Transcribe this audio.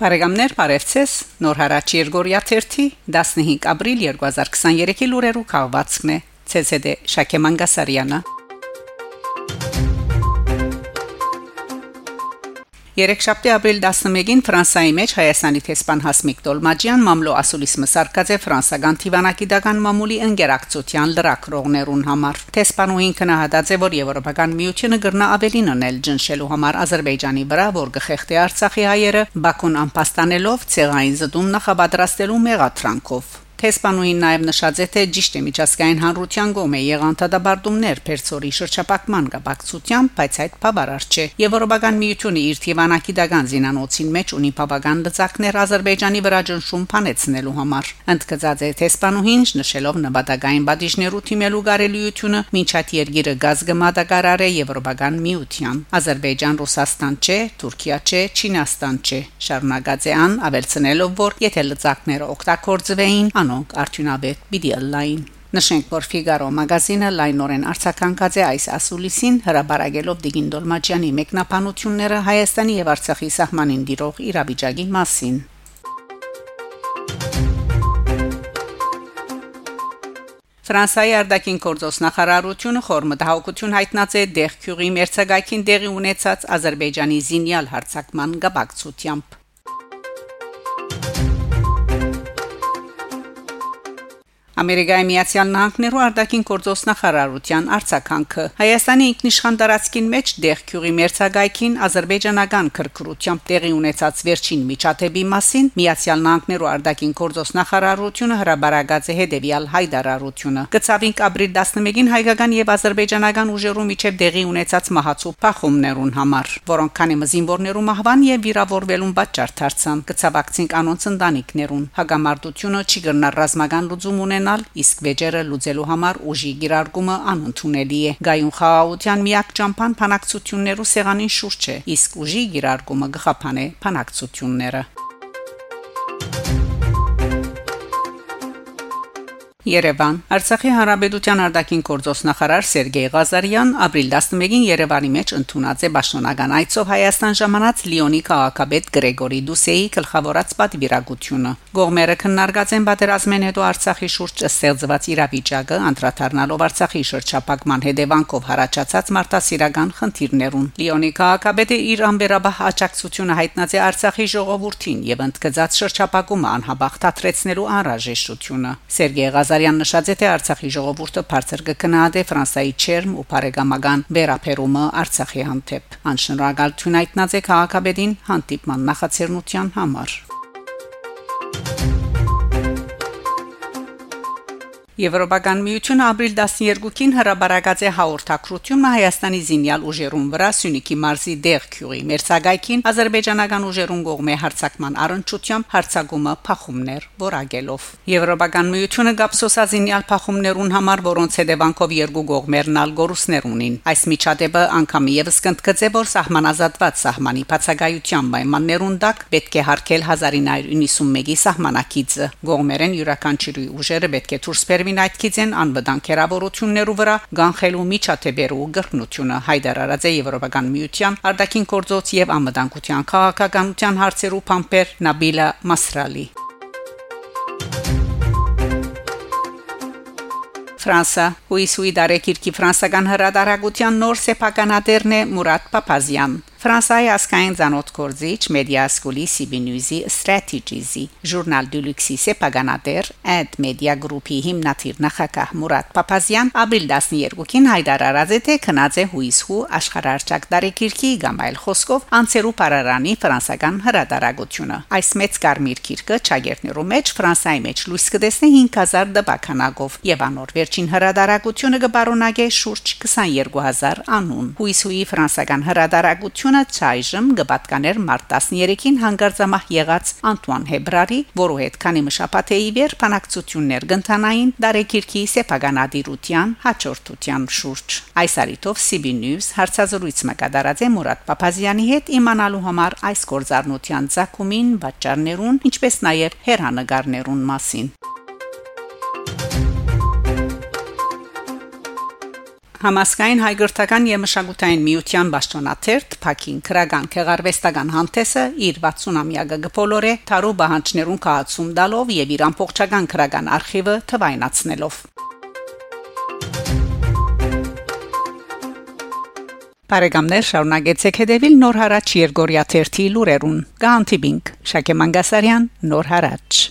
Բարեկամներ, բարևձեզ։ Նոր հարաճ Երգորիա 3-ի 15 ապրիլ 2023-ի լուրերու քաղվածքն է։ ՑՍԴ Շակե Մանգասարյանը Երեքշաբթի ապրիլ 11-ին Ֆրանսիայի մեջ Հայաստանի տեսփան Հասմիկ Տոլմաջյան մամլո ասուլիս մսարկած է ֆրանսական Տիվանակիդական մամուլի ընկերակցության լրակրողներուն համար։ Տեսփանուհին կնահատած է, որ Եվրոպական միությունը գրնա ավելին անել ջնշելու համար Ադրբեջանի վրա, որ գխեղտի Արցախի հայերը Բաքուն անպաստանելով ցեղային զդում նախապատրաստելու մեղադրանքով Թեսպանուին նաև նշած է թե ճիշտ է միջազգային հանրության գոմե եղանտադաբարտումներ Պերսորի շրջապակման կապակցությամբ, բայց այդ բավարար չէ։ Եվրոպական միությունը իր թիվանակի դական զինանոցին մեջ ունի բավական դծակներ Ադրբեջանի վրա ճնշում փանեցնելու համար։ Ընդգծած է Թեսպանուհին նշելով նպատակային բաժներու թիմելու կարելիությունը ոչ այդ երկիրը գազ գմադակարար է Եվրոպական միության։ Ադրբեջան, Ռուսաստան չէ, Թուրքիա չէ, Չինաստան չէ։ Շարունակած է ան ավելցնելով, որ եթե լծակները օգտագործվեին, անոնք արդյունավետ պիտի լայն Նշենք, որ Figaro մագազինը լայնորեն արձագանքած է այս ասուլիսին հրաբարագելով Դիգին Դոլմաջյանի մեկնաբանությունները Հայաստանի եւ Արցախի սահմանին դիրող իրավիճակի մասին։ Ֆրանսիայի արտաքին գործոս նախարարությունը խորմտահոգություն հայտնած է Դեղքյուղի մերցակայքին դեղի ունեցած Ադրբեջանի զինյալ հարցակման գաբակցությամբ Ամերիկայի Միացյալ Նահանգներու արտաքին գործոս նախարարության արձագանքը Հայաստանի ինքնիշխան տարածքին մեջ դեղքյուղի մերցագայքին ազերբայջանական քրկրությամբ տեղի ունեցած վերջին միջադեպի մասին Միացյալ Նահանգներու արտաքին գործոս նախարարությունը հրաբարացած է հետևյալ հայտարարությունը գծավին ապրիլ 11-ին հայկական եւ ազերբայջանական ուժերու միջև դեղի ունեցած մահացու փախումներուն համար որոնք քանի մզինվորներու մահվան եւ վիրավորվելուն պատճառ դարձան գծավակցին կանոնց ընտանիքներուն հագամարտությունը չի գտնար ռազմական լուծում ունենալ ունենալ, իսկ վեճերը լուծելու համար ուժի գիրարկումը անընդունելի է։ Գայուն խաղաղության միակ ճամփան փանակցություններու սեղանին շուրջ է, իսկ ուժի գիրարկումը գխափան է փանակցությունները։ Երևան Արցախի Հանրապետության արտաքին գործոս նախարար Սերգեյ Ղազարյան ապրիլ 11-ին Երևանի մեջ ընդունած է Պաշտոնական այցով Հայաստան ժամանած Լիոնի քաղաքապետ Գրեգորի Դուսեի գլխավորած պատվիրակությունը։ Գողմերը քննարկած են պատերազմեն հետո Արցախի շուրջ ստեղծված իրավիճակը, անդրադառնալով Արցախի շրջապակման հետևանքով հարաճած մարտահրավերական խնդիրներուն։ Լիոնի քաղաքապետը իր ամբերաբահ աջակցությունը հայտնած է Արցախի ժողովրդին եւ ընդգծած շրջապակումը անհաբախ դատրեցնելու անհրաժեշտությունը։ Սերգեյ Ղազարյան նշած է թե Արցախի ժողովուրդը բարձր կգնահատե Ֆրանսայի չերմ ու բարեկամական վերապերումը Արցախի հանդեպ։ Անշնորհակալություն հայտնած է քաղաքապետին հանդիպման նախաձեռնության համար։ Եվրոպական միությունը ապրիլ 12-ին հրաբարացած է հաղորդակցությունը Հայաստանի զինյալ ուժերուն վրա Սյունիքի մարզի Դեղքյուղի մերցակայքին ազերբայջանական ուժերուն կողմէ հարցակման առընչությամբ հարցակումը փախումներ որակելով Եվրոպական միությունը գապսոսազինյալ փախումներուն համար որոնց հետևանքով երկու կողմերն ալ գորուսներ ունին այս միջադեպը անգամ եւս կընդգծե որ սահմանազատված սահմանի բացակայության պայմաններուն դակ պետք է հարկել 1991-ի սահմանակիցը կողմերեն յուրաքանչյուրի ուժերը պետք է դուրս բերվի Կրեմին այդ քիծեն անվտանգ կերավորություններու վրա գանխելու միջաթեբերու գրնությունը հայտարարած է Եվրոպական միության արտաքին գործոց եւ անվտանգության քաղաքականության հարցերու փամփեր Նաբիլա Մասրալի Ֆրանսա հույսուի դարեկիրքի ֆրանսական հրադարագության նոր սեփականատերն է Մուրադ Պապազյան Ֆրանսայի ասկային ցանոթ գործիչ Mediasculi CB News-ի Strategies-ի Journal du Luxe Sepaganader Ad Media Group-ի հիմնադիր նախակահ Մուրադ Փափազյան ապրիլ 12-ին հայտարարած է թե քնած է հույսու աշխարհարճակ դարեկիրքի կամ այլ խոսքով անցերու Պարարանի ֆրանսական հրատարակությունը։ Այս մեծ կարմիր գիրքը ճագերներու մեջ Ֆրանսայի մեջ լույս կտեսնի 5000 դպականագով եւ անոր վերջին հրատարակությունը կբարոնագե շուրջ 22000 անուն։ Հույսուի ֆրանսական հրատարակությունը Պետությունը ցայժմ գպատկաներ մարտ 13-ին հանգարձամահ եղած Անտուան Հեբրարի, որու հետ քանի մշապաթեի վեր փանակցություններ կընթանային Դարեկիրքի սեփականադիրության հաջորդության շուրջ։ Այս արիտով CB News հարցազրույց մկադարած է Մուրադ Պապազյանի հետ իմանալու համար այս գործառնության ցակումին, պատճառներուն, ինչպես նաև հերանեկարներուն մասին։ Համասկային հայգրտական եւ մշակութային միության պաշտոնաթերթ Փակին քրական քեղարվեստական հանդեսը իր 60-ամյակը գփոլորե Թարու բանջներուն կայացում դալով եւ իր ամբողջական քրական արխիվը թվայնացնելով Բարեկամներ շարունակեցեք հետևել Նոր հարաճ Երգորիա 1-ի լուրերուն։ Գանտիբինգ Շակե Մանգասարյան Նոր հարաճ